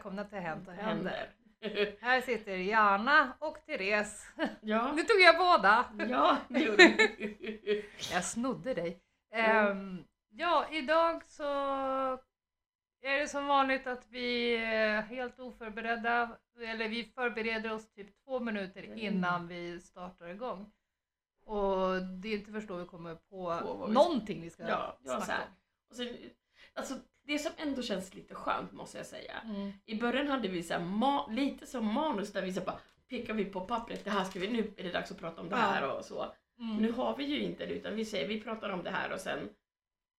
välkomna till Hänt och händer. Här sitter Jana och Therese. ja, Nu tog jag båda. ja, det gjorde du. Jag snodde dig. Mm. Ja, idag så är det som vanligt att vi är helt oförberedda. Eller vi förbereder oss typ två minuter Mm. innan vi startar igång. Och det är inte först då vi kommer på, På någonting vi ska Ja, ja, snacka här. Och sen, alltså, det som ändå känns lite skönt måste jag säga. Mm. I början hade vi så ma- lite som manus där vi så bara pekar vi på pappret, det här ska vi, nu är det dags att prata om det här och så. Mm. Nu har vi ju inte det utan vi säger vi pratar om det här och sen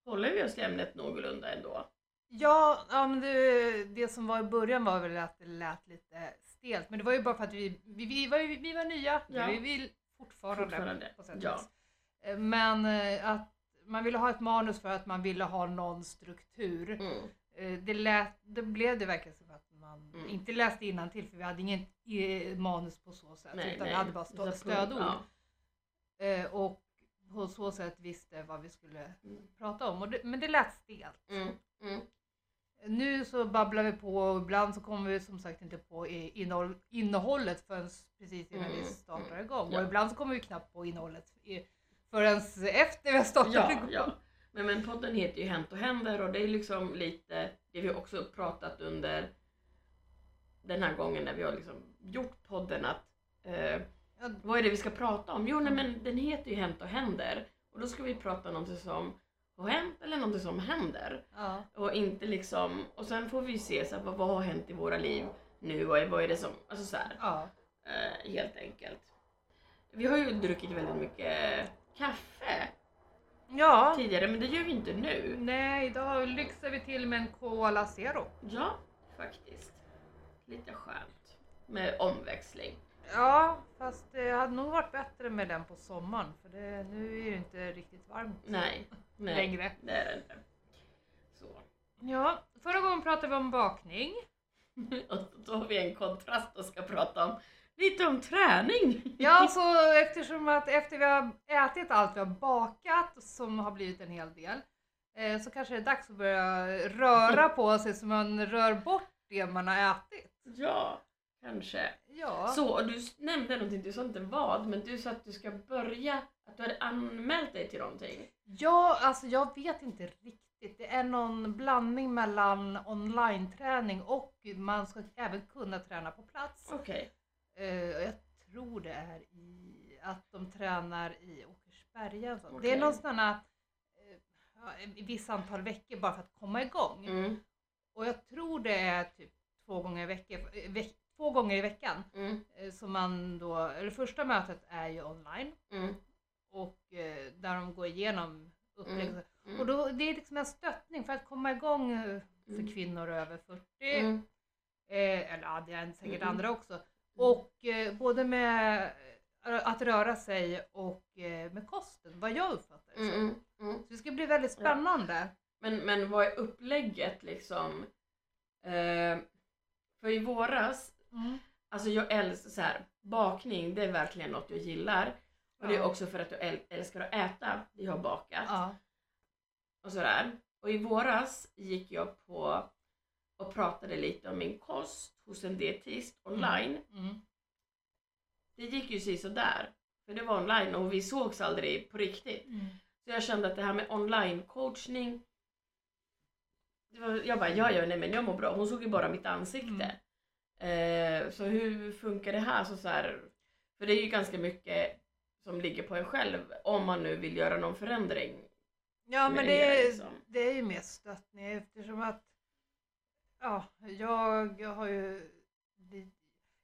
håller vi oss till ämnet någorlunda ändå. Ja, ja men det, det som var i början var väl att det lät lite stelt. Men det var ju bara för att vi, vi, vi, var, vi var nya. Ja. Vi vill fortfarande, Fortfarande. på sätt och Ja. Eh, Men eh, att man ville ha ett manus för att man ville ha någon struktur. Mm. Eh, Det, lät, det blev det verkligen som att man Mm. inte läste innantill för vi hade ingen eh, manus på så sätt. Nej, utan nej. vi hade bara stå, stödord. ja. Eh, Och på så sätt visste vad vi skulle Mm. prata om. Det, men det lät stelt. Mm. Mm. Nu så babblar vi på och ibland så kommer vi som sagt inte på innehåll, innehållet förrän precis innan vi Mm, startar mm, igång. ja. Och ibland så kommer vi knappt på innehållet förrän efter vi har startat Ja, igång. ja. Men, men podden heter ju Hänt och händer och det är liksom lite det vi också pratat under den här gången när vi har liksom gjort podden att eh, vad är det vi ska prata om? Jo, nej, men den heter ju Hänt och händer och då ska vi prata om någonting som har hänt eller någonting som händer Ja. och inte liksom och sen får vi se så här, vad, vad har hänt i våra liv nu och vad är det som, alltså så här, Ja. eh, helt enkelt. Vi har ju druckit väldigt mycket kaffe ja. tidigare men det gör vi inte nu. Nej, idag lyxar vi till med en Cola Zero. Ja, faktiskt. Lite skönt. Med omväxling. Ja, fast det hade nog varit bättre med den på sommaren för det, nu är det inte riktigt varmt Nej, nej. längre. Det är det inte. Så. Ja, förra gången pratade vi om bakning. Och då har vi en kontrast och ska prata om lite om träning. Ja, så eftersom att efter vi har ätit allt vi har bakat, som har blivit en hel del, eh, så kanske det är dags att börja röra på sig så man rör bort det man har ätit. Ja, kanske. Ja, Så, du nämnde någonting, du sa inte vad, men du sa att du ska börja, att du hade anmält dig till någonting. ja alltså jag vet inte riktigt. Det är någon blandning mellan online-träning och man ska även kunna träna på plats. Okej. Eh, jag tror det är i att de tränar i Åkersberga. så. Det är någon sån här, eh, visst antal veckor bara för att komma igång. Mm, Och jag tror det är typ två gånger i veckan, veck, två gånger i veckan. mm, eh, Som man då, eller första mötet är ju online mm, och eh, där de går igenom upplägg. Mm, mm. Och då, det är liksom en stöttning för att komma igång eh, för Mm. kvinnor över 40. mm, Eh, eller ja, det är säkert andra också. Och eh, både med eh, att röra sig och eh, med kosten, vad jag uppfattar det mm, mm, mm. Så det ska bli väldigt spännande. Men, men vad är upplägget liksom? Eh, för i våras, Mm. alltså jag älskar så här, bakning, det är verkligen något jag gillar. Och det är Ja. också för att jag äl- älskar att äta det jag har bakat. Ja. Och sådär. Och i våras gick jag på och pratade lite om min kost hos en dietist online. Mm. Det gick ju sådär. För det var online och vi sågs aldrig på riktigt. Mm. Så jag kände att det här med online coachning var, jag bara, ja, ja, nej men jag mår bra. Hon såg ju bara mitt ansikte. Eh, så hur funkar det här? Så, så här? För det är ju ganska mycket som ligger på en själv om man nu vill göra någon förändring. Ja men det det är, liksom. det är ju mer stöttning eftersom att ja, jag, jag har ju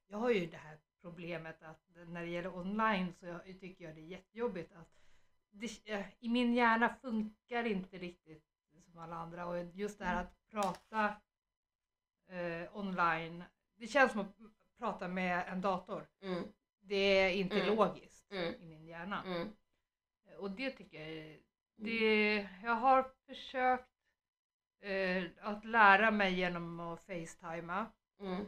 jag har ju det här problemet att när det gäller online så jag, tycker jag det är jättejobbigt att det, eh, i min hjärna funkar inte riktigt som alla andra och just det här att prata eh, online det känns som att prata med en dator. Mm, Det är inte Mm. logiskt Mm. i min hjärna. mm, Och det tycker jag är, det, jag har försökt eh, att lära mig genom att facetima. mm,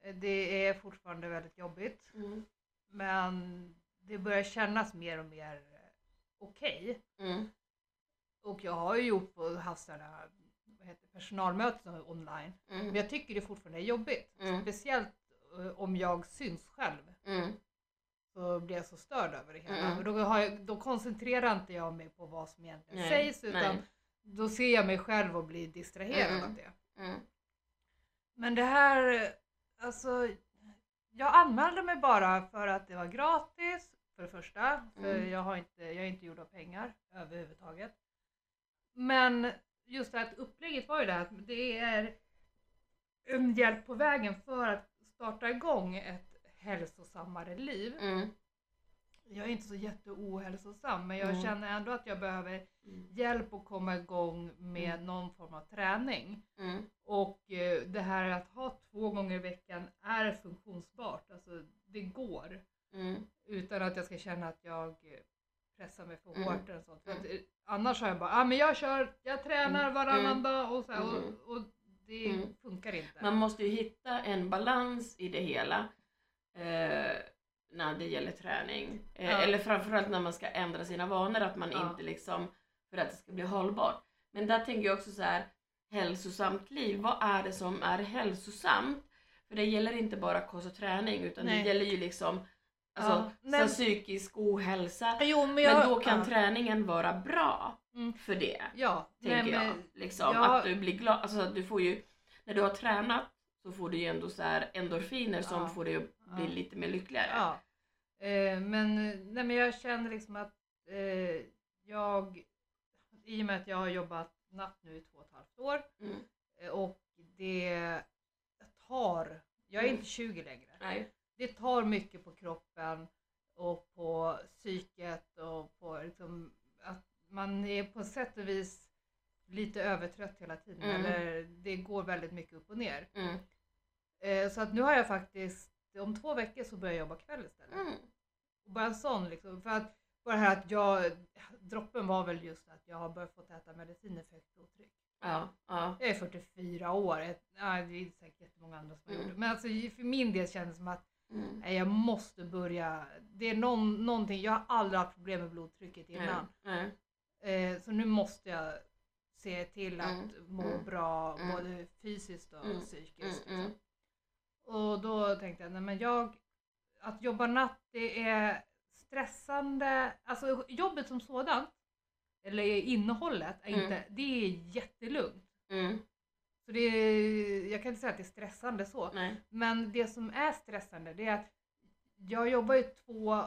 Eh, Det är fortfarande väldigt jobbigt mm, men det börjar kännas mer och mer eh, okej. mm. och jag har ju gjort på haft sådana personalmöten online. Men Mm. jag tycker det fortfarande är jobbigt. Mm. Speciellt eh, om jag syns själv. Mm. Så blir jag så störd över det hela. Mm. Men då, jag, då koncentrerar inte jag mig på vad som egentligen Nej, sägs utan nej. Då ser jag mig själv och blir distraherad Mm. av det. Mm. Men det här, alltså jag anmälde mig bara för att det var gratis för det första. För Mm. jag, har inte, jag är inte gjord av pengar överhuvudtaget. Men just det här upplägget var ju det här att det är en hjälp på vägen för att starta igång ett hälsosammare liv. Mm. Jag är inte så jätteohälsosam men jag Mm. känner ändå att jag behöver Mm. hjälp att komma igång med Mm. någon form av träning. Mm. Och eh, det här att ha två gånger i veckan är funktionsbart. Alltså det går. Mm. Utan att jag ska känna att jag eh, pressar mig för Mm. hårt eller sånt. För att, eh, annars har jag bara, ah, men jag kör, jag tränar varannan dag och så här, och, och det funkar inte. Man måste ju hitta en balans i det hela eh, när det gäller träning. Eh, Ja. Eller framförallt när man ska ändra sina vanor, att man Ja. inte liksom, för att det ska bli hållbart. Men där tänker jag också så här, hälsosamt liv, vad är det som är hälsosamt? För det gäller inte bara kost och träning utan Nej. det gäller ju liksom alltså, Ja, men- psykisk ohälsa. Jo, men, Men jag, då kan ja, träningen vara bra Mm. för det. ja, tänker nej, jag. men- Liksom, jag- Att du blir glad. Alltså att du får ju, när du har tränat så får du ju ändå så här endorfiner som Ja. får dig att bli Ja. lite mer lyckligare. Eh, men, nej, men jag känner liksom att eh, jag, i och med att jag har jobbat natt nu i två och ett halvt år Mm. eh, och det tar, jag är Mm. inte 20 längre, Nej. det tar mycket på kroppen och på psyket och på liksom att man är på sätt och vis lite övertrött hela tiden. Mm. Eller det går väldigt mycket upp och ner. Mm. Eh, så att nu har jag faktiskt, om två veckor så börjar jag jobba kväll istället. Mm. Bara en sån liksom. För att bara här att jag, droppen var väl just att jag har börjat få äta mediciner för högt blodtryck. Ja. Ja. Jag är 44 år, ett, ja, det är säkert jättemånga andra som har Mm. gjort det. Men alltså för min del kändes det som att Mm. nej, jag måste börja. Det är någon, någonting, jag har aldrig haft problem med blodtrycket innan. Nej. Eh, så nu måste jag se till att Mm. må Mm. bra Mm. både fysiskt och Mm. psykiskt. Mm. Mm. liksom. Och då tänkte jag, nej men jag, att jobba natt det är stressande, alltså jobbet som sådant, eller innehållet, är Mm. inte, det är jättelugnt. Mm. Så det är, jag kan inte säga att det är stressande så, Nej. men det som är stressande det är att jag jobbar ju två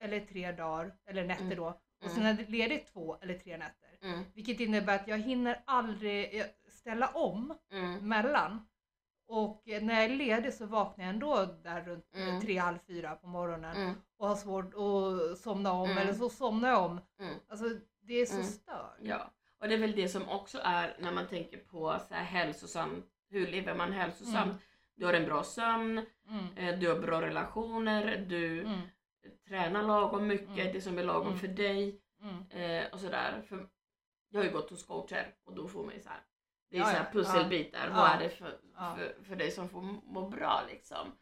eller tre dagar, eller nätter Mm. då, och Mm. sen är det ledigt två eller tre nätter. Mm. Vilket innebär att jag hinner aldrig jag- ställa om Mm. mellan. Och eh, när jag är ledig så vaknar jag ändå där runt eh, Mm. tre, halv fyra på morgonen Mm. och har svårt att somna om Mm. eller så somnar jag om. Mm. Alltså det är så Mm. stört. Ja. Och det är väl det som också är när man tänker på så här hälsosam, hur lever man hälsosamt? Mm. Du har en bra sömn, Mm. eh, du har bra relationer, du tränar lagom mycket, det som är lagom för dig. Och sådär. För jag har ju gått hos coacher och då får man ju så här. Det är Ja, så här pusselbitar. Ja. Vad är det för, för, för dig som får må bra liksom?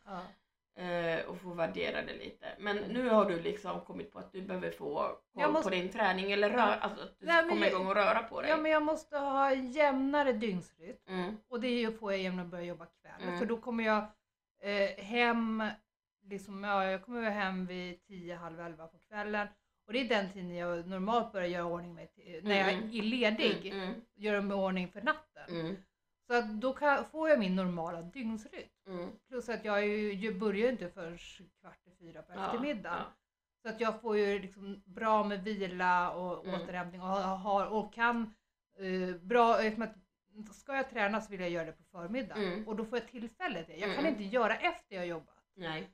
Eh, och få värdera det lite. Men nu har du liksom kommit på att du behöver få koll måste- på din träning eller rör, alltså att du Nej, kommer igång och röra på dig. ja men jag måste ha en jämnare dygnsrytm. Mm, Och det är får jag genom att börja jobba kväll. Mm. För då kommer jag eh, hem, liksom, ja, jag kommer hem vid 10, halv 11 på kvällen. Och det är den tiden jag normalt börjar göra ordning mig till, när jag Mm. är ledig. mm, mm, Göra mig ordning för natten. mm, Så att då kan, får jag min normala dygnsrytm. mm. Plus att jag, ju, jag börjar inte förrän kvart i fyra på Ja, eftermiddagen. ja. Så att jag får ju liksom bra med vila och Mm. återhämtning och, har, och kan eh, bra, att ska jag träna så vill jag göra det på förmiddagen Mm. och då får jag tillfälle till det. Jag kan Mm. inte göra efter jag jobbat. Nej.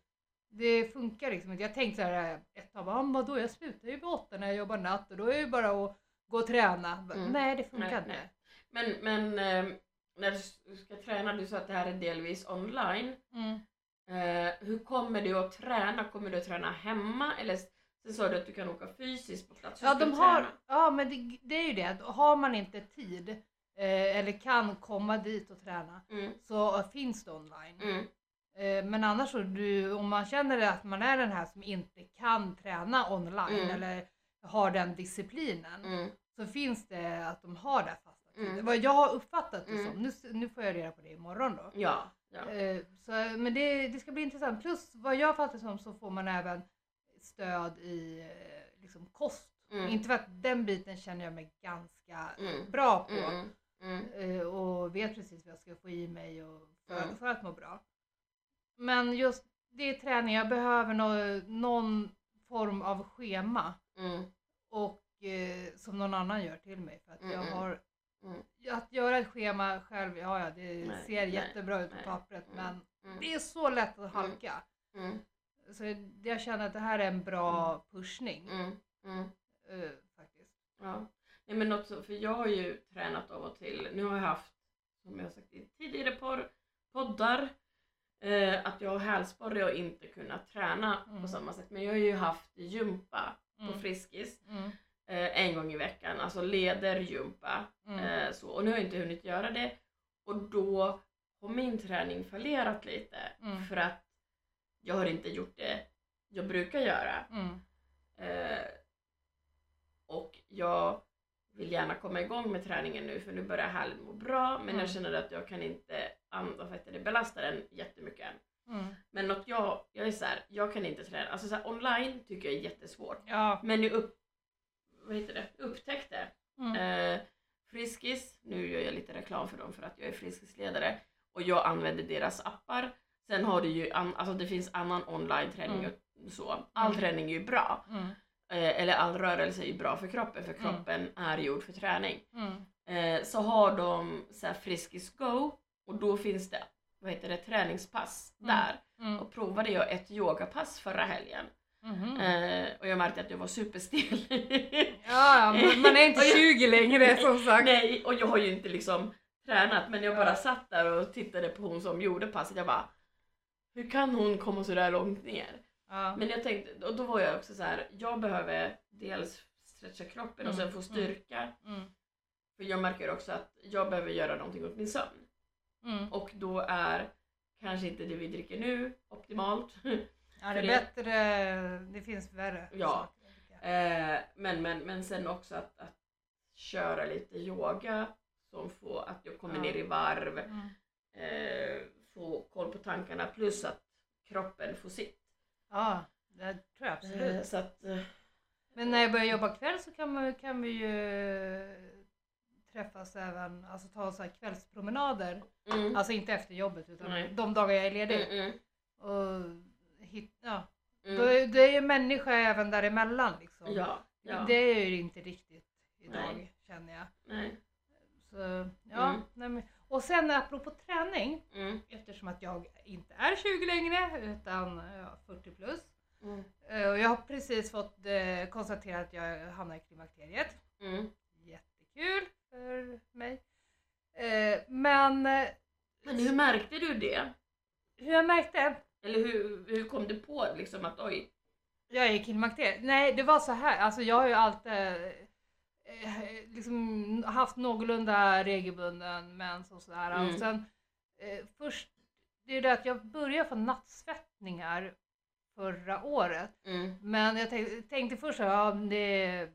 Det funkar liksom inte. Jag tänkte så här ett tag, ah, vadå jag slutar ju vid åtta när jag jobbar natt och då är det ju bara att gå och träna. Mm. Nej det funkar Nej, inte. nej. Men, men eh, när du ska träna, du sa att det här är delvis online. Mm. Eh, hur kommer du att träna? Kommer du att träna hemma? Eller sen sa du att du kan åka fysiskt på plats. Hur Ja, de har, träna? ja men det, det är ju det, har man inte tid eh, eller kan komma dit och träna Mm, så finns det online. Eh, men annars så, du, om man känner att man är den här som inte kan träna online Mm. eller har den disciplinen mm, så finns det att de har det fasta tider. Mm. Vad jag har uppfattat det Mm. som, nu, nu får jag reda på det imorgon då. Ja, ja. Eh, Så, men det, det ska bli intressant. Plus vad jag fattar som så får man även stöd i eh, liksom, kost. Mm. Inte för att den biten känner jag mig ganska Mm. bra på. Och vet precis vad jag ska få i mig och för, för att må bra. Men just det är träning, jag behöver nå, någon form av schema. mm, Och eh, som någon annan gör till mig. För att jag Mm, mm. har mm, att göra ett schema själv, ja, ja det Nej, ser nej, jättebra ut på nej, pappret mm, men mm, det är så lätt att halka. mm, Så jag känner att det här är en bra pushning. mm, mm. eh, faktiskt. Ja. Nej, men något så, för jag har ju tränat av och till. Nu har jag haft, som jag sagt i tidigare poddar, eh, att jag har hälsporre och inte kunnat träna Mm. på samma sätt. Men jag har ju haft gympa på Mm. Friskis Mm. eh, en gång i veckan, alltså ledergympa. Mm. Eh, så, och nu har jag inte hunnit göra det. Och då har min träning fallerat lite för att jag har inte gjort det jag brukar göra. Eh, och jag vill gärna komma igång med träningen nu för nu börjar helgen må bra men Mm. jag känner att jag kan inte an- vad heter det, belasta den jättemycket. Mm. Men något jag, jag är så här, jag kan inte träna, alltså så här, online tycker jag är jättesvårt. Ja. Men jag upp, vad heter det, upptäckte Mm. eh, Friskis, nu gör jag lite reklam för dem för att jag är Friskisledare och jag använder deras appar. Sen har du ju, an, alltså det finns annan online-träning Mm. och så. All Mm. träning är ju bra. Mm. Eh, eller all rörelse är ju bra för kroppen för Mm. kroppen är gjord för träning. Eh, så har de så här Friskis Go och då finns det vad heter det, träningspass Mm. där. Mm. Och provade jag ett yogapass förra helgen. Mhm. Eh, och jag märkte att jag var superstel. Ja, man är inte Och jag- 20 längre som sagt. Nej, och jag har ju inte liksom tränat men jag bara satt där och tittade på hon som gjorde passet. Jag bara, hur kan hon komma så där långt ner? Ja. Men jag tänkte, och då var jag också så här, jag behöver dels stretcha kroppen och Mm, sen få styrka. Mm. För jag märker också att jag behöver göra någonting åt min sömn. Mm. Och då är kanske inte det vi dricker nu optimalt. Ja, det är bättre, det finns värre Ja. saker. Eh, men, men, men sen också att, att köra lite yoga som får att jag kommer Ja. ner i varv, Mm. eh, få koll på tankarna plus att kroppen får sitt. Ja, det tror jag absolut. Eh, så att, eh, Men när jag börjar jobba kväll så kan, man, kan vi ju träffas även, alltså ta så här kvällspromenader. mm, Alltså inte efter jobbet utan Nej. de dagar jag är ledig. mm, mm, Och hit, ja. mm. Då, är- då är ju människa även däremellan liksom. Ja, ja. Det är ju inte riktigt idag Nej. känner jag. Nej. Så, ja, Mm. nej, men, och sen apropå träning, Mm, eftersom att jag inte är 20 längre utan ja, 40 plus. mm, Eh, Och jag har precis fått eh, konstatera att jag hamnar i klimakteriet. mm. Jättekul för mig. Eh, men eh, Men hur märkte du det? hur jag märkte, Eller hur, hur kom du på liksom att oj, jag är i klimakteriet. Nej, det var så här. Alltså jag har ju alltid eh, liksom haft någorlunda regelbunden mens och sådär. Mm. Och sen eh, först, det är det att jag började få nattsvettningar förra året. mm, Men jag tänkte, tänkte först så, ja, det,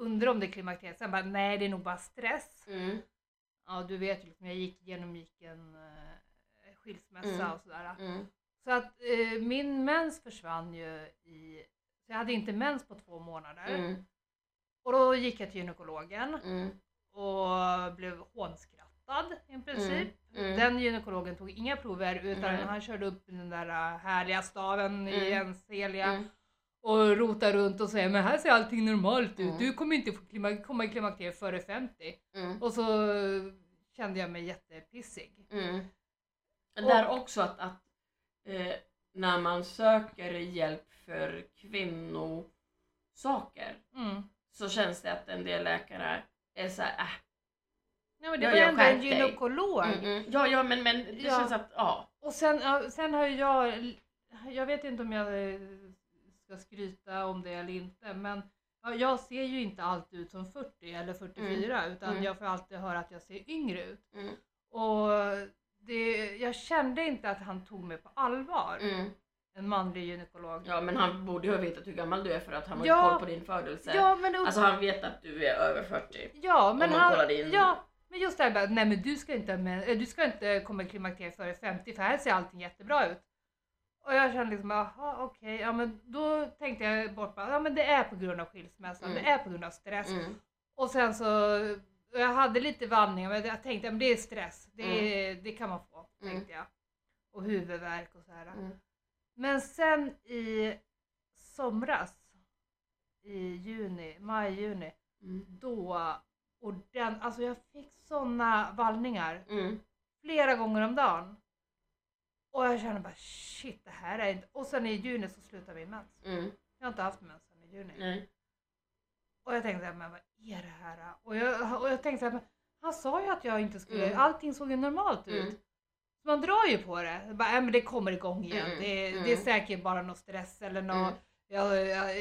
undrar om det är klimakteriet. Sen bara, nej det är nog bara stress. mm, Ja, du vet ju, liksom, jag gick, genomgick en eh, skilsmässa Mm. och sådär. mm, Så att eh, min mens försvann ju i... Så jag hade inte mens på två månader. mm, Och då gick jag till gynekologen mm, och blev hånskrattad i princip. Mm. Den gynekologen tog inga prover utan han körde upp den där härliga staven i ens mm, och rotade runt och säger men här ser allting normalt ut. Mm. Du kommer inte få klima- komma i klimakteriet före 50. mm. Och så kände jag mig jättepissig. Mm. Och- Där också att, att eh, när man söker hjälp för kvinnosaker Mm. så känns det att en del läkare är såhär, äh, Nej, men det Ja, var ja, ändå en gynekolog. mm, mm. ja ja men, men det Ja. känns att, ja. Och sen, sen har jag, jag vet inte om jag ska skryta om det eller inte, men ja, jag ser ju inte alltid ut som 40 eller 44 utan Mm. jag får alltid höra att jag ser yngre ut. Mm, Och det, jag kände inte att han tog mig på allvar. mm, en manlig gynekolog. Ja men han borde ju ha vetat hur gammal du är för att han har Ja. koll på din födelse. Ja, men, Alltså han vet att du är över 40. ja, men han, din- ja, men just det här bara, nej men du ska inte, men, du ska inte komma i klimakteriet före 50 för här ser allting jättebra ut. Och jag kände liksom, jaha okej, ja men då tänkte jag bort bara, ja men det är på grund av skilsmässan, Mm. det är på grund av stress. Mm. Och sen så, jag hade lite vallningar men jag tänkte, men det är stress, det, det kan man få, Mm. tänkte jag. Och huvudvärk och så här. Mm. Men sen i somras, i juni, maj, juni, Mm. då och den, alltså jag fick såna vallningar Mm. flera gånger om dagen. Och jag kände bara shit det här är inte... Och sen i juni så slutade min mens. Mm. Jag har inte haft mens sen i juni. Nej. Och jag tänkte men vad är det här? Och jag, och jag tänkte så här, men han sa ju att jag inte skulle, Mm. allting såg ju normalt ut. Mm. Så man drar ju på det. Bara, äh, men det kommer igång igen. Mm, Det, mm. det är säkert bara någon stress eller något Mm. ja, ja,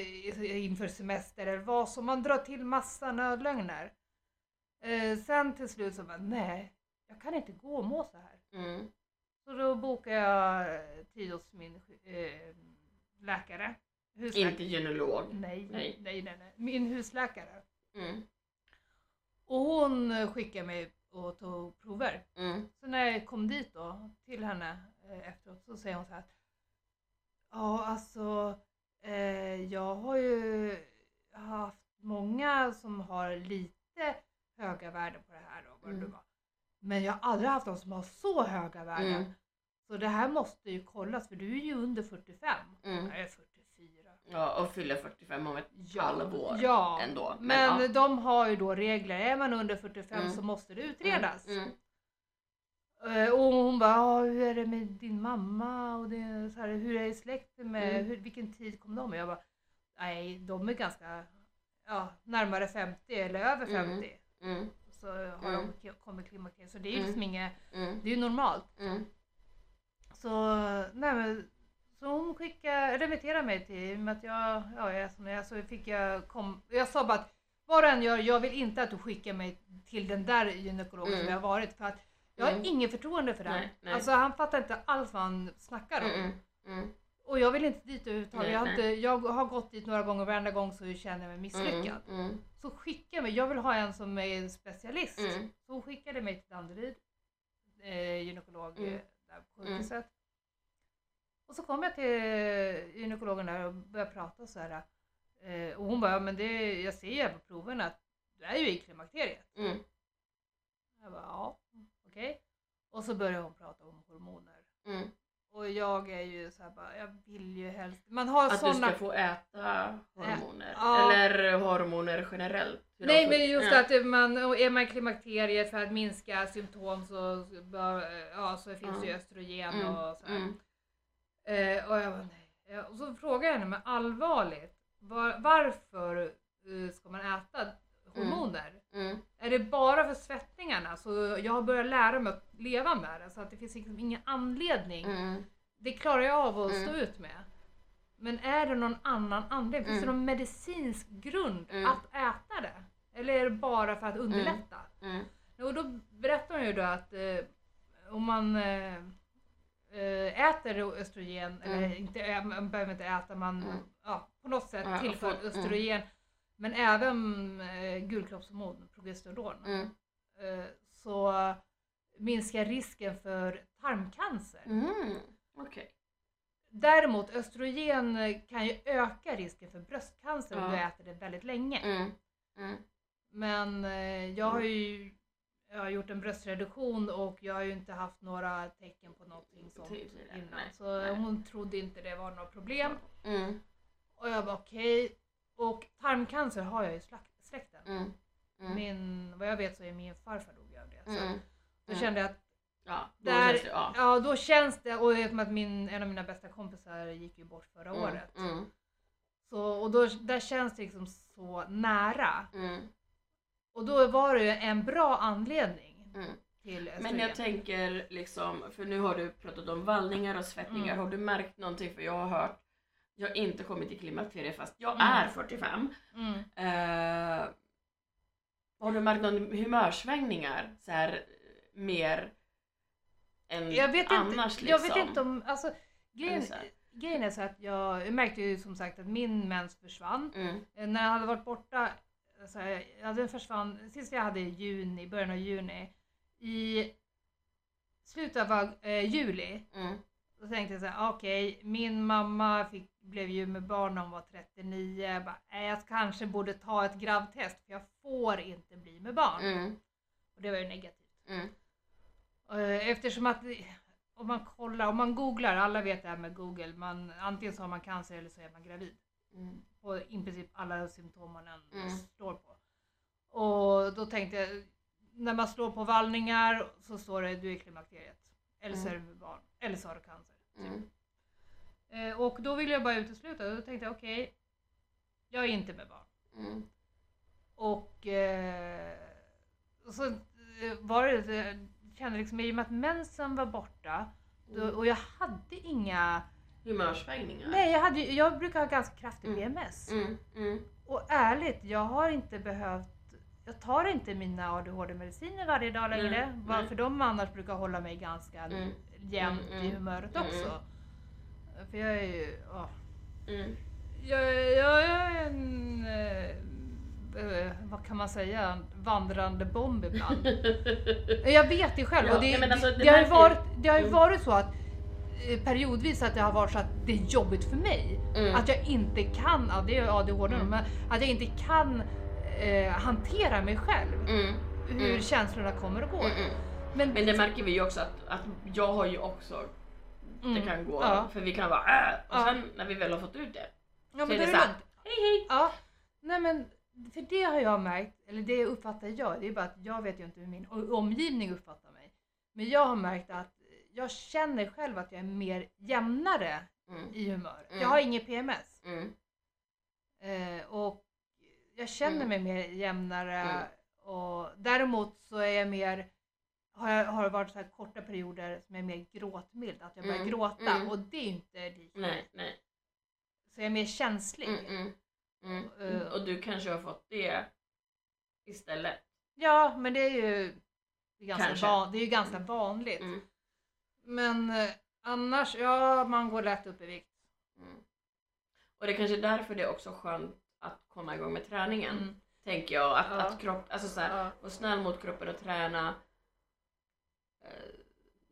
inför semester eller vad som. Man drar till massa nödlögner. Eh, sen till slut så bara, nej, jag kan inte gå och må så här. Mm. Så då bokade jag tid hos min eh, läkare. Husläkare. Inte gynekolog. Nej, Nej. nej, nej, nej. Min husläkare. Mm. Och hon skickade mig och tog prover. Mm. Så när jag kom dit då till henne eh, efteråt så säger hon så här. Ja alltså eh, jag har ju haft många som har lite höga värden på det här då. vad det Mm. var. Men jag har aldrig haft någon som har så höga värden. Mm. Så det här måste ju kollas för du är ju under 45. Mm. Jag är 44. Ja, och fyller 45 om ett Ja, halvår ja. ändå. Men ja. de har ju då regler. Är man under 45 Mm. så måste det utredas. Mm. Eh, Och hon bara, "Ja, hur är det med din mamma? Och det, så här, hur är släkten med, Mm. hur, vilken tid kom de? Och jag bara, nej de är ganska ja, närmare 50 eller över Mm. 50. Mm. Så har Mm. de kommit klimakteriet. Så det är ju Mm. liksom inget, Mm. det är ju normalt. Mm. Så, nej men, så hon skickade, remitterade mig till, i och med att jag, ja, jag är som jag så fick jag kom, jag sa bara att vad du än gör, jag vill inte att du skickar mig till den där gynekologen Mm. som jag har varit för att jag har Mm. ingen förtroende för den. Nej. Alltså han fattar inte alls vad han snackar om. Mm. Mm. Och jag vill inte dit överhuvudtaget. Jag har, inte, jag har gått dit några gånger och varenda gång så känner jag mig misslyckad. Mm. Mm. Så skicka mig, jag vill ha en som är specialist. Mm. Så hon skickade mig till Danderyd, eh, gynekolog Mm. Där på sjukhuset. Och så kom jag till gynekologen där och började prata så här. Eh, och hon bara, "Ja, men det, jag ser ju på proven att du är ju i klimakteriet. Mm. Jag bara, ja, okej. Och så började hon prata om hormoner. Mm. Och jag är ju så här bara, jag vill ju helst, man har Att du sådana ska få äta hormoner. Ja. Eller hormoner generellt. Nej får- men just ja. att man, är man i klimakteriet för att minska symptom så, bör, ja, så finns det ju Mm. östrogen Mm. och så. Mm. Eh, och jag bara, nej. Och så frågar jag henne, men allvarligt, var, varför eh, ska man äta hormoner? Mm. Är det bara för svettningarna? Så jag har börjat lära mig att leva med det så att det finns liksom ingen anledning. Mm. Det klarar jag av att Mm. stå ut med. Men är det någon annan anledning? Finns det Mm. någon medicinsk grund Mm. att äta det? Eller är det bara för att underlätta? Och då berättar hon ju då att eh, om man eh, äter östrogen, eller Mm. inte, ä- man behöver inte äta, man Mm. ja, på något sätt tillför får- mm. Men även eh, gulkroppshormon, progesteron, Mm. eh, så minskar risken för tarmcancer. Mm. Okej. Däremot östrogen kan ju öka risken för bröstcancer om Ja. du äter det väldigt länge. Mm. Mm. Men eh, jag har ju jag har gjort en bröstreduktion och jag har ju inte haft några tecken på någonting sånt innan. nej, så nej. hon trodde inte det var något problem. Mm. Och jag var okej. Och tarmcancer har jag i släkten. Mm. Mm. Min, vad jag vet så är min farfar dog av det. Så Mm. då Mm. kände jag att Ja, då där, känns det, ja. ja då känns det, och jag vet att min, en av mina bästa kompisar gick ju bort förra Mm. året. Mm. Så, och då, där känns det liksom så nära. Och då var det ju en bra anledning till Men östrogen. jag tänker liksom, för nu har du pratat om vallningar och svettningar. Har du märkt någonting? För jag har hört, jag har inte kommit till klimakteriet fast jag Mm. är 45. Mm. Eh, har du märkt någon humörsvängningar? Så här, mer än Jag vet annars inte, jag liksom? vet inte om, alltså grejen, grejen är så att jag, jag märkte ju som sagt att min mens försvann. Mm. Eh, När jag hade varit borta, så här, ja, den försvann, sist jag hade i juni, början av juni. I slutet av eh, juli, Mm. då tänkte jag så här, okej, min mamma fick, blev ju med barn när hon var 39. Jag bara, "Nej, jag kanske borde ta ett gravtest för jag får inte bli med barn. Mm. Och det var ju negativt. Mm. Eh, Eftersom att om man kollar, om man googlar, alla vet det här med google, man, antingen så har man cancer eller så är man gravid. Mm. På i princip alla symptom man än Mm. slår på. Och då tänkte jag, när man slår på vallningar så står det du är klimakteriet. Eller så är Mm. du med barn. Eller så har du cancer. Mm. Eh, och då ville jag bara utesluta. Då tänkte jag okej, jag är inte med barn. Mm. Och, eh, och så eh, var det, det kände liksom i och med att mensen var borta då, Mm. och jag hade inga, Humörsvängningar. nej jag, hade, jag brukar ha ganska kraftig Mm. PMS. Mm. Mm. Och ärligt, jag har inte behövt jag tar inte mina ADHD-mediciner varje dag längre. Nej. för de annars brukar hålla mig ganska Mm. jämnt Mm, i mm, humöret mm, också. För jag är ju... ja. Mm. Jag, jag är en... eh, eh, vad kan man säga? En vandrande bomb ibland. jag vet det själv. Ja, och det, alltså, har ju varit, det har ju varit så att eh, periodvis att det har varit så att det är jobbigt för mig. Mm. Att jag inte kan, ja, det är ADHD Mm. men att jag inte kan eh, hantera mig själv. Mm. Hur Mm. känslorna kommer och går. Mm. Mm. Men, Men det märker vi ju också att, att jag har ju också, det Mm. kan gå, Ja. för vi kan vara äh, och Ja. sen när vi väl har fått ut det, ja, så men är det är det så här, lugnt. hej hej! Ja, nej men för det har jag märkt, eller det uppfattar jag, det är bara att jag vet ju inte hur min omgivning uppfattar mig. Men jag har märkt att jag känner själv att jag är mer jämnare Mm. i humör. Mm. Jag har ingen PMS. Mm. Eh, och jag känner Mm. mig mer jämnare Mm. och däremot så är jag mer har, jag, har det varit så här korta perioder som är mer gråtmild, att jag börjar Mm. gråta Mm. och det är inte lika. Nej, nej. Så jag är mer känslig. Mm. Eh. Och du kanske har fått det istället. Ja, men det är ju det är ganska, van, det är ju ganska vanligt. Mm. Men eh, annars, ja man går lätt upp i vikt. Och det är kanske är därför det är också skönt att komma igång med träningen. Tänker jag. Att, Ja. att kropp, alltså så här, Ja. vara snäll mot kroppen och träna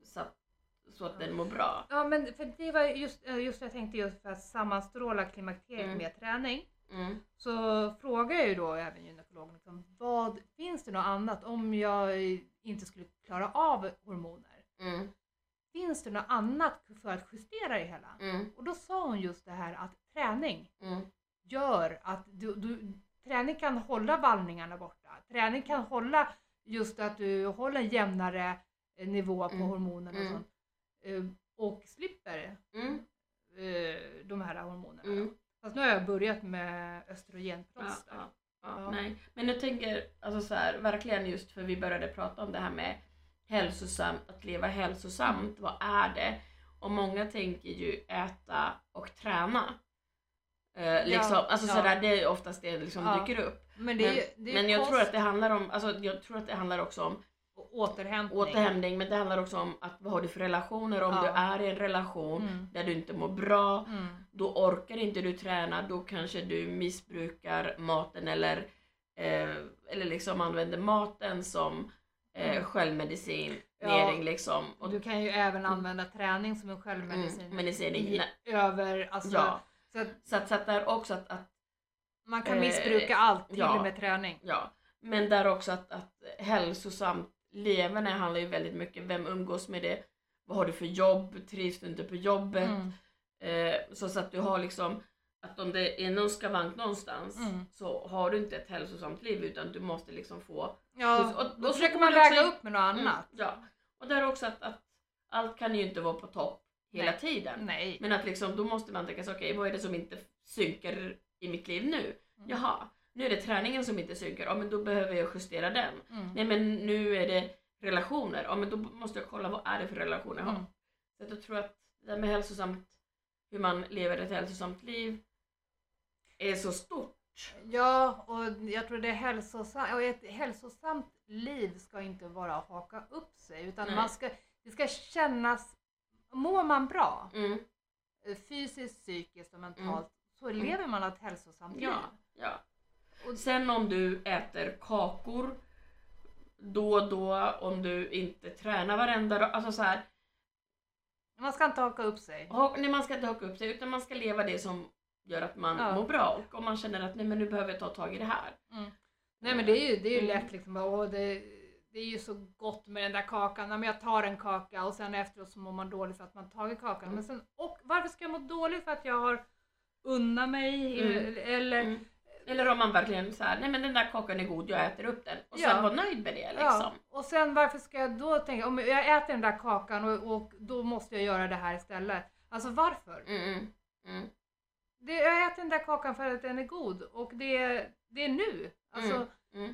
så att, så att den mår bra. ja men för det var just, eh, just jag tänkte just för att sammanstråla klimakteriet Mm. med träning. Mm. Så frågar jag ju då även gynekologen liksom, vad finns det något annat om jag inte skulle klara av hormoner? Mm. Finns det något annat för att justera det hela? Mm. Och då sa hon just det här att träning Mm. gör att du, du, träning kan hålla vallningarna borta. Träning kan hålla just att du håller en jämnare eh, nivå på Mm. hormonerna och Mm. sånt. Eh, Och slipper Mm. eh, de här hormonerna. Mm. Fast nu har jag börjat med Ja, östrogenplåster. ja, ja, Ja. Nej. Men jag tänker, alltså så här, verkligen just för vi började prata om det här med hälsosamt, att leva hälsosamt, vad är det? Och många tänker ju äta och träna. Eh, liksom, alltså ja. sådär, det är oftast det liksom Ja. dyker upp. Men, det Men, det men jag tror att det handlar om, alltså jag tror att det handlar också om återhämtning. återhämtning, men det handlar också om att vad har du för relationer? Om Ja. du är i en relation Mm. där du inte mår bra, Mm. då orkar inte du träna, då kanske du missbrukar maten eller, eh, eller liksom använder maten som eh, Mm. självmedicinering Ja. liksom. Och du kan ju även använda träning som en självmedicin. Mm, över, alltså, Ja. så att Så att, så att där också att, att, man kan Eh, missbruka allt, till ja. och med träning. ja, men där också att, att hälsosamt leverne handlar ju väldigt mycket, vem umgås med det? Vad har du för jobb? Trivs du inte på jobbet? Mm. Eh, så, så att du har liksom att om det är någon skavank någonstans Mm. så har du inte ett hälsosamt liv utan du måste liksom få Ja, Och- och- då försöker man väga in- upp med något annat. Mm, ja. Och där också att, att allt kan ju inte vara på topp hela Nej. tiden. Nej. Men att liksom, då måste man tänka sig, okej vad är det som inte synkar i mitt liv nu? Mm. Jaha, nu är det träningen som inte synkar, ja men då behöver jag justera den. Mm. Nej men nu är det relationer, ja men då måste jag kolla vad är det för relationer jag har. Mm. Så att jag tror att det här med hälsosamt, hur man lever ett hälsosamt liv är så stort. Ja, och jag tror det är hälsosamt, och ett hälsosamt liv ska inte vara att haka upp sig utan Nej. man ska, det ska kännas, mår man bra Mm, fysiskt, psykiskt och mentalt så lever man ett hälsosamt liv. Ja, ja. Och sen om du äter kakor då och då, om du inte tränar varenda dag, alltså så här, Man ska inte haka upp sig. ha- nej, man ska inte haka upp sig utan man ska leva det som gör att man Ja. mår bra och om man känner att nej men nu behöver jag ta tag i det här. Nej men det är ju, det är ju Mm. lätt liksom, åh, det, det är ju så gott med den där kakan. Ja, men jag tar en kaka och sen efteråt så mår man dåligt för att man tagit kakan. Mm. Men sen, och varför ska jag må dåligt för att jag har unnat mig? Mm. Eller, Mm. Eller om man verkligen så här, nej men den där kakan är god, jag äter upp den. Och sen Ja. vara nöjd med det liksom. Ja, och sen varför ska jag då tänka, om jag äter den där kakan och, och då måste jag göra det här istället. Alltså varför? Mm, mm, mm. Det, jag äter den där kakan för att den är god och det, det är nu. Alltså, Mm. Mm.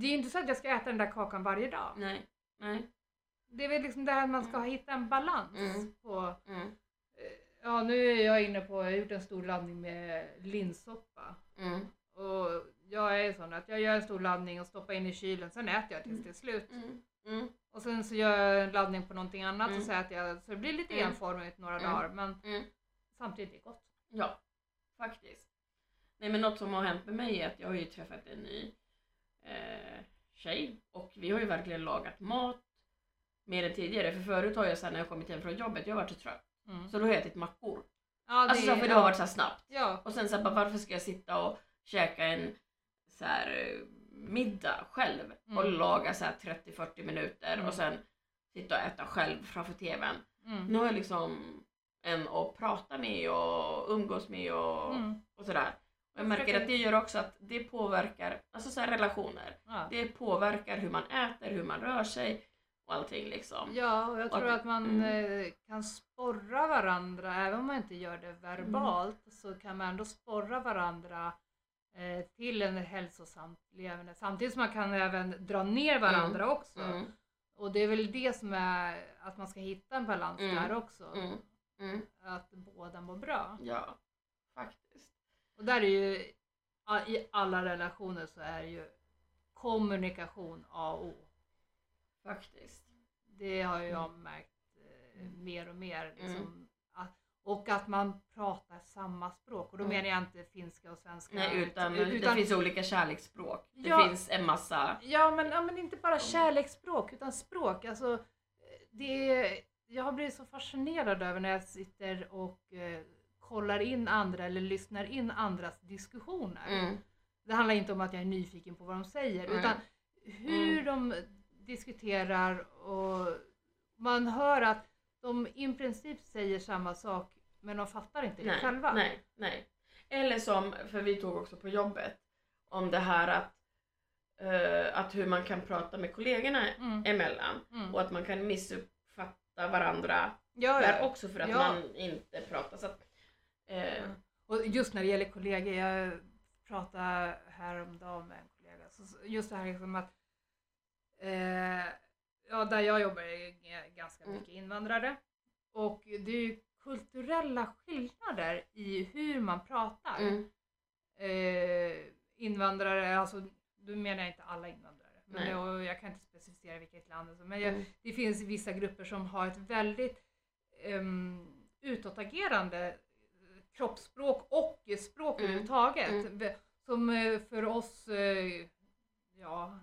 Det är inte så att jag ska äta den där kakan varje dag. Nej, nej. Det är väl liksom det här att man ska hitta en balans Mm. på Mm. eh, Ja nu är jag inne på, jag har gjort en stor laddning med linssoppa. Mm. Och jag är sån att jag gör en stor laddning och stoppar in i kylen, sen äter jag tills det är slut. Mm. Mm. Och sen så gör jag en laddning på någonting annat Mm. och så äter jag, så det blir lite Mm. enformigt några Mm. dagar men Mm. samtidigt är det gott. Ja, faktiskt. Nej men något som har hänt med mig är att jag har ju träffat en ny eh, tjej och vi har ju verkligen lagat mat mer än tidigare. För förut har jag sen när jag kommit hem från jobbet, jag har varit så trött. Mm. Så då har jag ätit mackor. Ja, Alltså så, för det har varit så snabbt. Ja, Och sen så bara, varför ska jag sitta och käka en så här, eh, middag själv och Mm. laga så här 30-40 minuter Mm. och sen sitta och äta själv framför TVn. mm. Nu har jag liksom en att prata med och umgås med och, Mm. och sådär. Och jag märker att det gör också att det påverkar, alltså så relationer. Ja. Det påverkar hur man äter, hur man rör sig och allting liksom. Ja, och jag tror Och- att man mm. eh, kan sporra varandra, även om man inte gör det verbalt, så kan man ändå sporra varandra till en hälsosamt levande. Samtidigt som man kan även dra ner varandra också. Mm, Och det är väl det som är att man ska hitta en balans Mm. där också. mm, mm. Att båda mår bra. Ja, faktiskt. Och där är ju, i alla relationer så är ju kommunikation A och O. Faktiskt. Det har jag Mm. märkt eh, mer och mer. Liksom, och att man pratar samma språk. Och då Mm. menar jag inte finska och svenska. Nej, utan, utan det finns olika kärleksspråk. Det Ja. finns en massa... Ja men, ja, men inte bara kärleksspråk utan språk. Alltså, det, jag har blivit så fascinerad över när jag sitter och eh, kollar in andra eller lyssnar in andras diskussioner. Mm, Det handlar inte om att jag är nyfiken på vad de säger Mm. utan hur de diskuterar och man hör att de i princip säger samma sak men de fattar inte det nej, själva. nej, nej. Eller som, för vi tog också på jobbet, om det här att, eh, att hur man kan prata med kollegorna Mm. emellan Mm. och att man kan missuppfatta varandra Ja, där ja. också för att Ja. man inte pratar. Så att, eh, Och just när det gäller kollegor, jag pratade häromdagen med en kollega, så just det här liksom att eh, ja, där jag jobbar är ganska Mm. mycket invandrare och det är ju kulturella skillnader i hur man pratar. mm, Eh, invandrare, alltså då menar jag inte alla invandrare, men jag, jag kan inte specificera vilket land är, men jag, mm, det finns vissa grupper som har ett väldigt um, utåtagerande kroppsspråk och språk Mm. överhuvudtaget. Mm. Som eh, för oss eh, ja,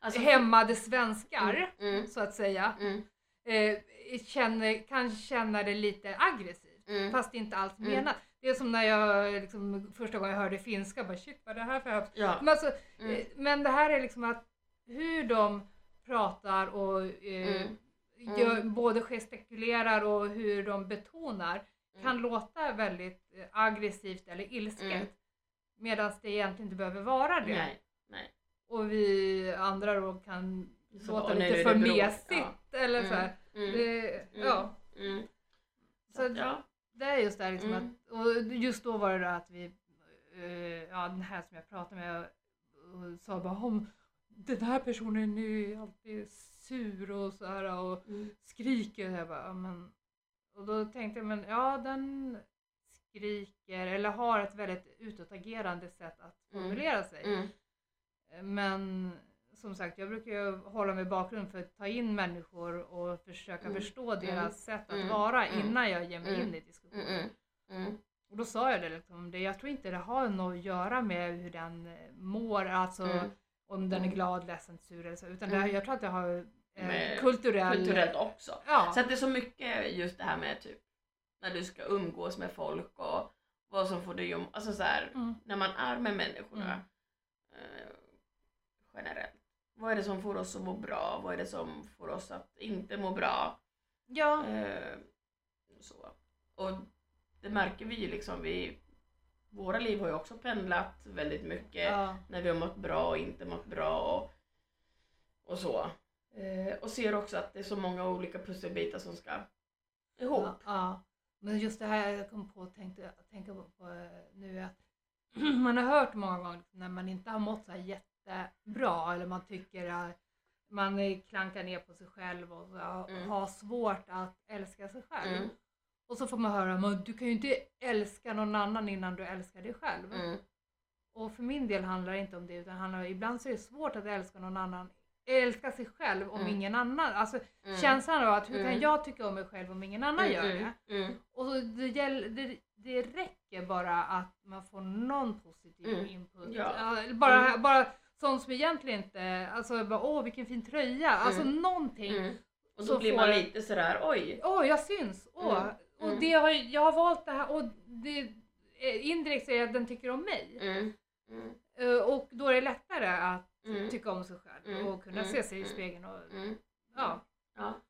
Alltså, hämmade svenskar, Mm, så att säga, mm, eh, känner, kan känna det lite aggressivt. mm, Fast inte alls Mm. menat. Det är som när jag liksom, första gången jag hörde finska, bara shit vad är det här för ja, men, alltså, mm, eh, men det här är liksom att hur de pratar och eh, Mm. Gör, Mm. både gestikulerar och hur de betonar kan låta väldigt eh, aggressivt eller ilsket. Mm. Medan det egentligen inte behöver vara det. nej, nej. Och vi andra då kan Så, låta lite för det mesigt. Eller Mm, så här. Mm, Det, Mm. Ja, mm. så ja. det är just det liksom Mm. att, och just då var det det att vi, eh, ja den här som jag pratade med och sa bara om den här personen är alltid sur och så här och Mm. skriker. Jag bara, ja, men, och då tänkte jag, men ja den skriker eller har ett väldigt utåtagerande sätt att Mm. formulera sig. Mm. Men som sagt, jag brukar ju hålla mig i bakgrund för att ta in människor och försöka Mm. förstå deras sätt att Mm. vara Mm. innan jag ger mig Mm. in i diskussionen. Mm. Mm. Och då sa jag det liksom, det, jag tror inte det har något att göra med hur den mår, alltså Mm. om den är Mm. glad, ledsen, sur eller så, utan Mm. det, jag tror att det har eh, kulturell... Kulturellt också. Ja. Så att det är så mycket just det här med typ när du ska umgås med folk och vad som får dig att... Alltså så här, Mm. när man är med människorna Mm. eh. Vad är det som får oss att må bra? Vad är det som får oss att inte må bra? Ja. Eh, så. Och det märker vi ju liksom. Vi, våra liv har ju också pendlat väldigt mycket ja. när vi har mått bra och inte mått bra och, och så. Eh, och ser också att det är så många olika pusselbitar som ska ihop. Ja, ja. Men just det här jag kom på och tänkte tänka på, eh, nu är att man har hört många gånger när man inte har mått så här jättebra eller man tycker att man klankar ner på sig själv och så, Mm. har svårt att älska sig själv. Mm, Och så får man höra att du kan ju inte älska någon annan innan du älskar dig själv. mm, Och för min del handlar det inte om det utan handlar, ibland så är det svårt att älska någon annan älska sig själv om Mm. ingen annan. Alltså mm, känslan av att hur kan Mm. jag tycka om mig själv om ingen annan mm, gör det? mm, mm, Och så det, gäll, det, det räcker bara att man får någon positiv Mm. input. Ja. Bara, Mm. bara sånt som egentligen inte, alltså bara, åh vilken fin tröja, alltså Mm. någonting. mm. Och Så då blir får- man lite sådär oj. Åh jag syns, åh. Mm. Och Mm. det har, jag har valt det här och det, eh, indirekt är det att den tycker om mig. Mm, Eh, Och då är det lättare att tycka om sig själv och kunna se sig i spegeln. Och, ja. Ja,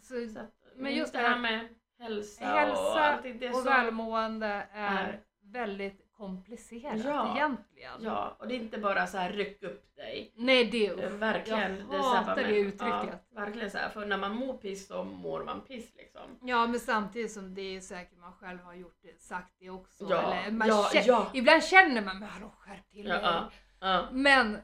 Så, så att, Men just det här med hälsa, och hälsa och så, välmående är- väldigt komplicerat Ja. egentligen. Ja, och det är inte bara så här ryck upp dig. Nej det Eh, är Verkligen. Jag det är hatar det uttrycket. Ja, verkligen så här, för när man mår piss så mår man piss liksom. Ja men samtidigt som det är säkert man själv har gjort det, sagt det också. Ja, Eller man ja, kä- ja. Ibland känner man, men hallå skärp till dig. ja, ja. Men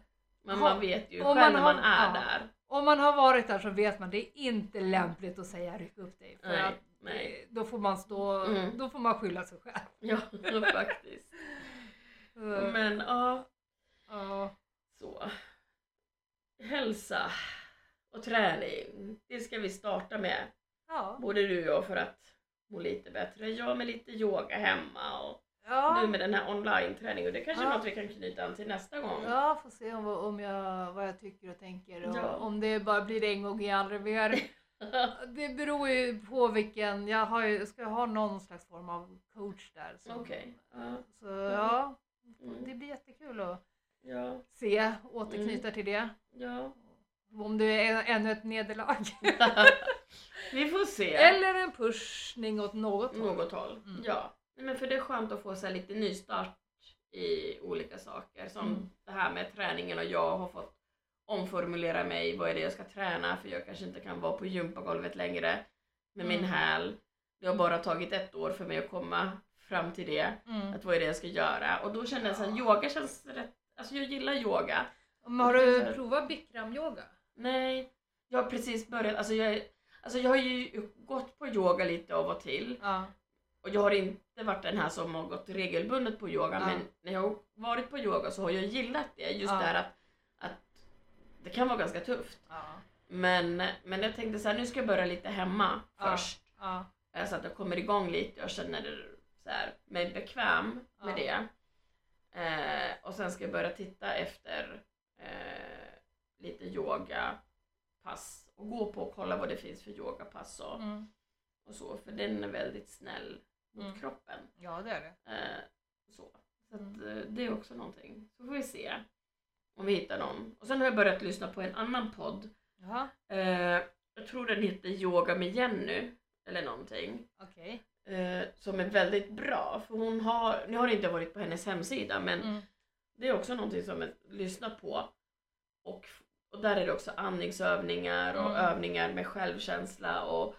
Men man vet ju själv man när har- man är ja. där. om man har varit där så vet man det är inte lämpligt att säga ryck upp dig. För Nej, att nej. eh, då får man stå, Mm. då får man skylla sig själv. Ja, faktiskt. Så, Men ja, ja. så. Hälsa och träning, det ska vi starta med. Ja. Både du och jag för att må lite bättre. Jag med lite yoga hemma och Ja. du med den här online-träningen. Det kanske är Ja. något vi kan knyta an till nästa gång. Ja, får se om, om jag, vad jag tycker och tänker och Ja. om det bara blir en gång i aldrig mer. Det beror ju på vilken, jag har ju, ska ha någon slags form av coach där. som- Okej. Ja. Så ja, Mm. det blir jättekul att Ja. se, återknyta till det. ja. Om det är ännu ett nederlag. vi får se. Eller en pushning åt något. Något håll. Mm. Ja. Men för det är skönt att få så lite nystart i olika saker. Som Mm. det här med träningen och jag har fått omformulera mig. Vad är det jag ska träna? För jag kanske inte kan vara på gympagolvet längre med min Mm. häl. Det har bara tagit ett år för mig att komma fram till det. Mm. Att vad är det jag ska göra? Och då kände jag att yoga känns rätt... Alltså jag gillar yoga. Men har du provat bikram-yoga? Nej, jag har precis börjat. Alltså jag, alltså jag har ju gått på yoga lite av och till. Ja. Och jag har inte varit den här som har gått regelbundet på yoga. Ja. Men när jag har varit på yoga så har jag gillat det. Just Ja. det här att det kan vara ganska tufft. Ja. Men, men jag tänkte så här, nu ska jag börja lite hemma först. Ja. Eh, Så att jag kommer igång lite och känner så här, mig bekväm med det. Eh, och sen ska jag börja titta efter eh, lite yogapass och gå på och kolla vad det finns för yogapass och, Mm. och så. För den är väldigt snäll mot Mm. kroppen. ja, det är det. Eh, så så att, Mm. eh, det är också någonting. Så får vi se om vi hittar någon. Och sen har jag börjat lyssna på en annan podd. Jaha, Eh, jag tror den heter Yoga med Jenny eller någonting. okej. Eh, som är väldigt bra. För hon har, nu har det inte varit på hennes hemsida men Mm. det är också någonting som jag lyssnar på. Och, och där är det också andningsövningar och Mm. övningar med självkänsla och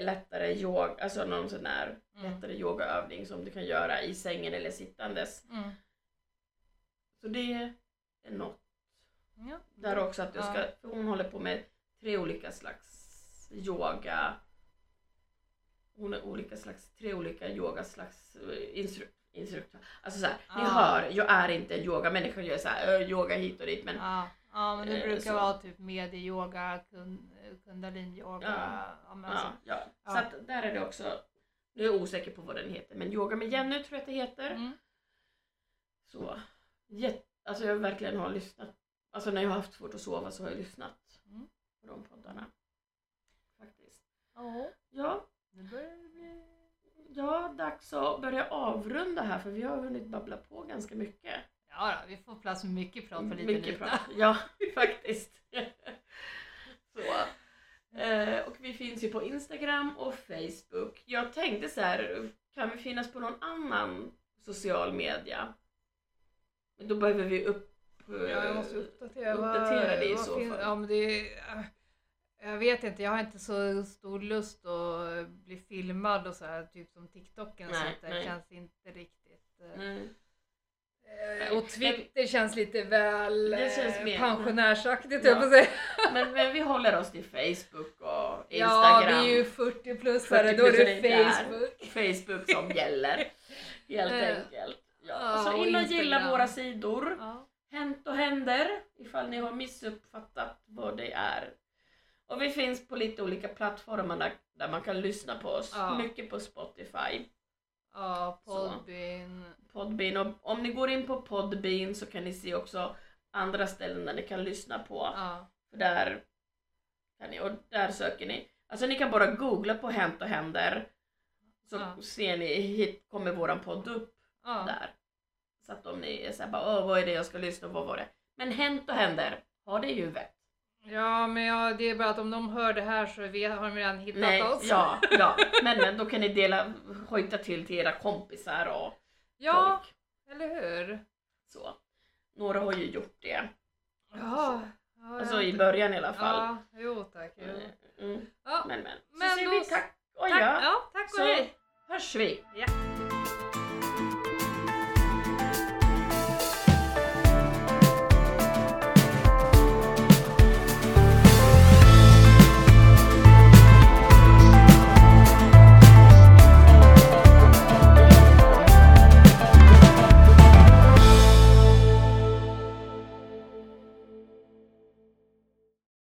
lättare yoga, alltså någon sån där Mm. lättare yogaövning som du kan göra i sängen eller sittandes. Mm. Så det något. Ja. Där också att du ska, Ja. för hon håller på med tre olika slags yoga. Hon har olika slags, tre olika yoga slags eh, instru, instruktör. Alltså såhär, ni Ah. hör, jag är inte en yogamänniska, jag är såhär, yoga hit och dit men Ja. ja, men det Eh, brukar så. vara typ medieyoga, kun, kundaliniyoga. Ja. Ja, ja, alltså, ja. Ja. Så att där är det också Nu är jag osäker på vad den heter, men Yoga med Jenny tror jag att det heter. Mm. Så, jätte, alltså jag verkligen har lyssnat. Alltså när jag har haft svårt att sova så har jag lyssnat Mm. på de poddarna. Faktiskt. Ja, Ja, nu börjar det bli... ja, dags att börja avrunda här för vi har hunnit babbla på ganska mycket. Ja, då, vi får plats med mycket prat på lite Mycket prat. Ja, faktiskt. så. Eh, och vi finns ju på Instagram och Facebook. Jag tänkte så här, kan vi finnas på någon annan social media? Då behöver vi upp... eh, Ja, jag måste uppdatera. vad- uppdatera det i så fall. Ja, men det är, jag vet inte, jag har inte så stor lust att bli filmad och så här, typ som TikToken Nej, sånt där. nej. känns inte riktigt... eh, eh, Och Twitter känns lite väl Det känns eh, mer- pensionärsaktigt Ja. på säga. Men, men vi håller oss till Facebook och Ja, Instagram. vi är ju 40-plussare, 40 då är det är där. Facebook. Facebook som gäller. Helt Eh, enkelt. Ja, ja, så och in och gilla våra sidor. Ja. Hänt och händer ifall ni har missuppfattat vad det är. Och vi finns på lite olika plattformar där, där man kan lyssna på oss. Ja. Mycket på Spotify, Ja, Så. Podbean. Podbean och om ni går in på Podbean så kan ni se också andra ställen där ni kan lyssna på. Ja. För där kan ni, och där söker ni. Alltså ni kan bara googla på Hänt och händer. Så Ja. ser ni, hit kommer våran podd upp Ja. där. Så att om ni är såhär bara, åh vad är det jag ska lyssna på, vad var det? Men Hänt och händer, ha det i huvudet. ja, men ja, det är bara att om de hör det här så vet, har de redan hittat Nej, oss. ja, ja. Men, men då kan ni dela, hojta till till era kompisar och ja folk. eller hur? Så. Några har ju gjort det. Ja. ja Alltså i början i alla fall. Ja, jo tack. Jo. Mm, mm. Ja, Men men. Så Men säger vi tack och tack, ja. ja, tack och Så hej. hörs vi. Ja.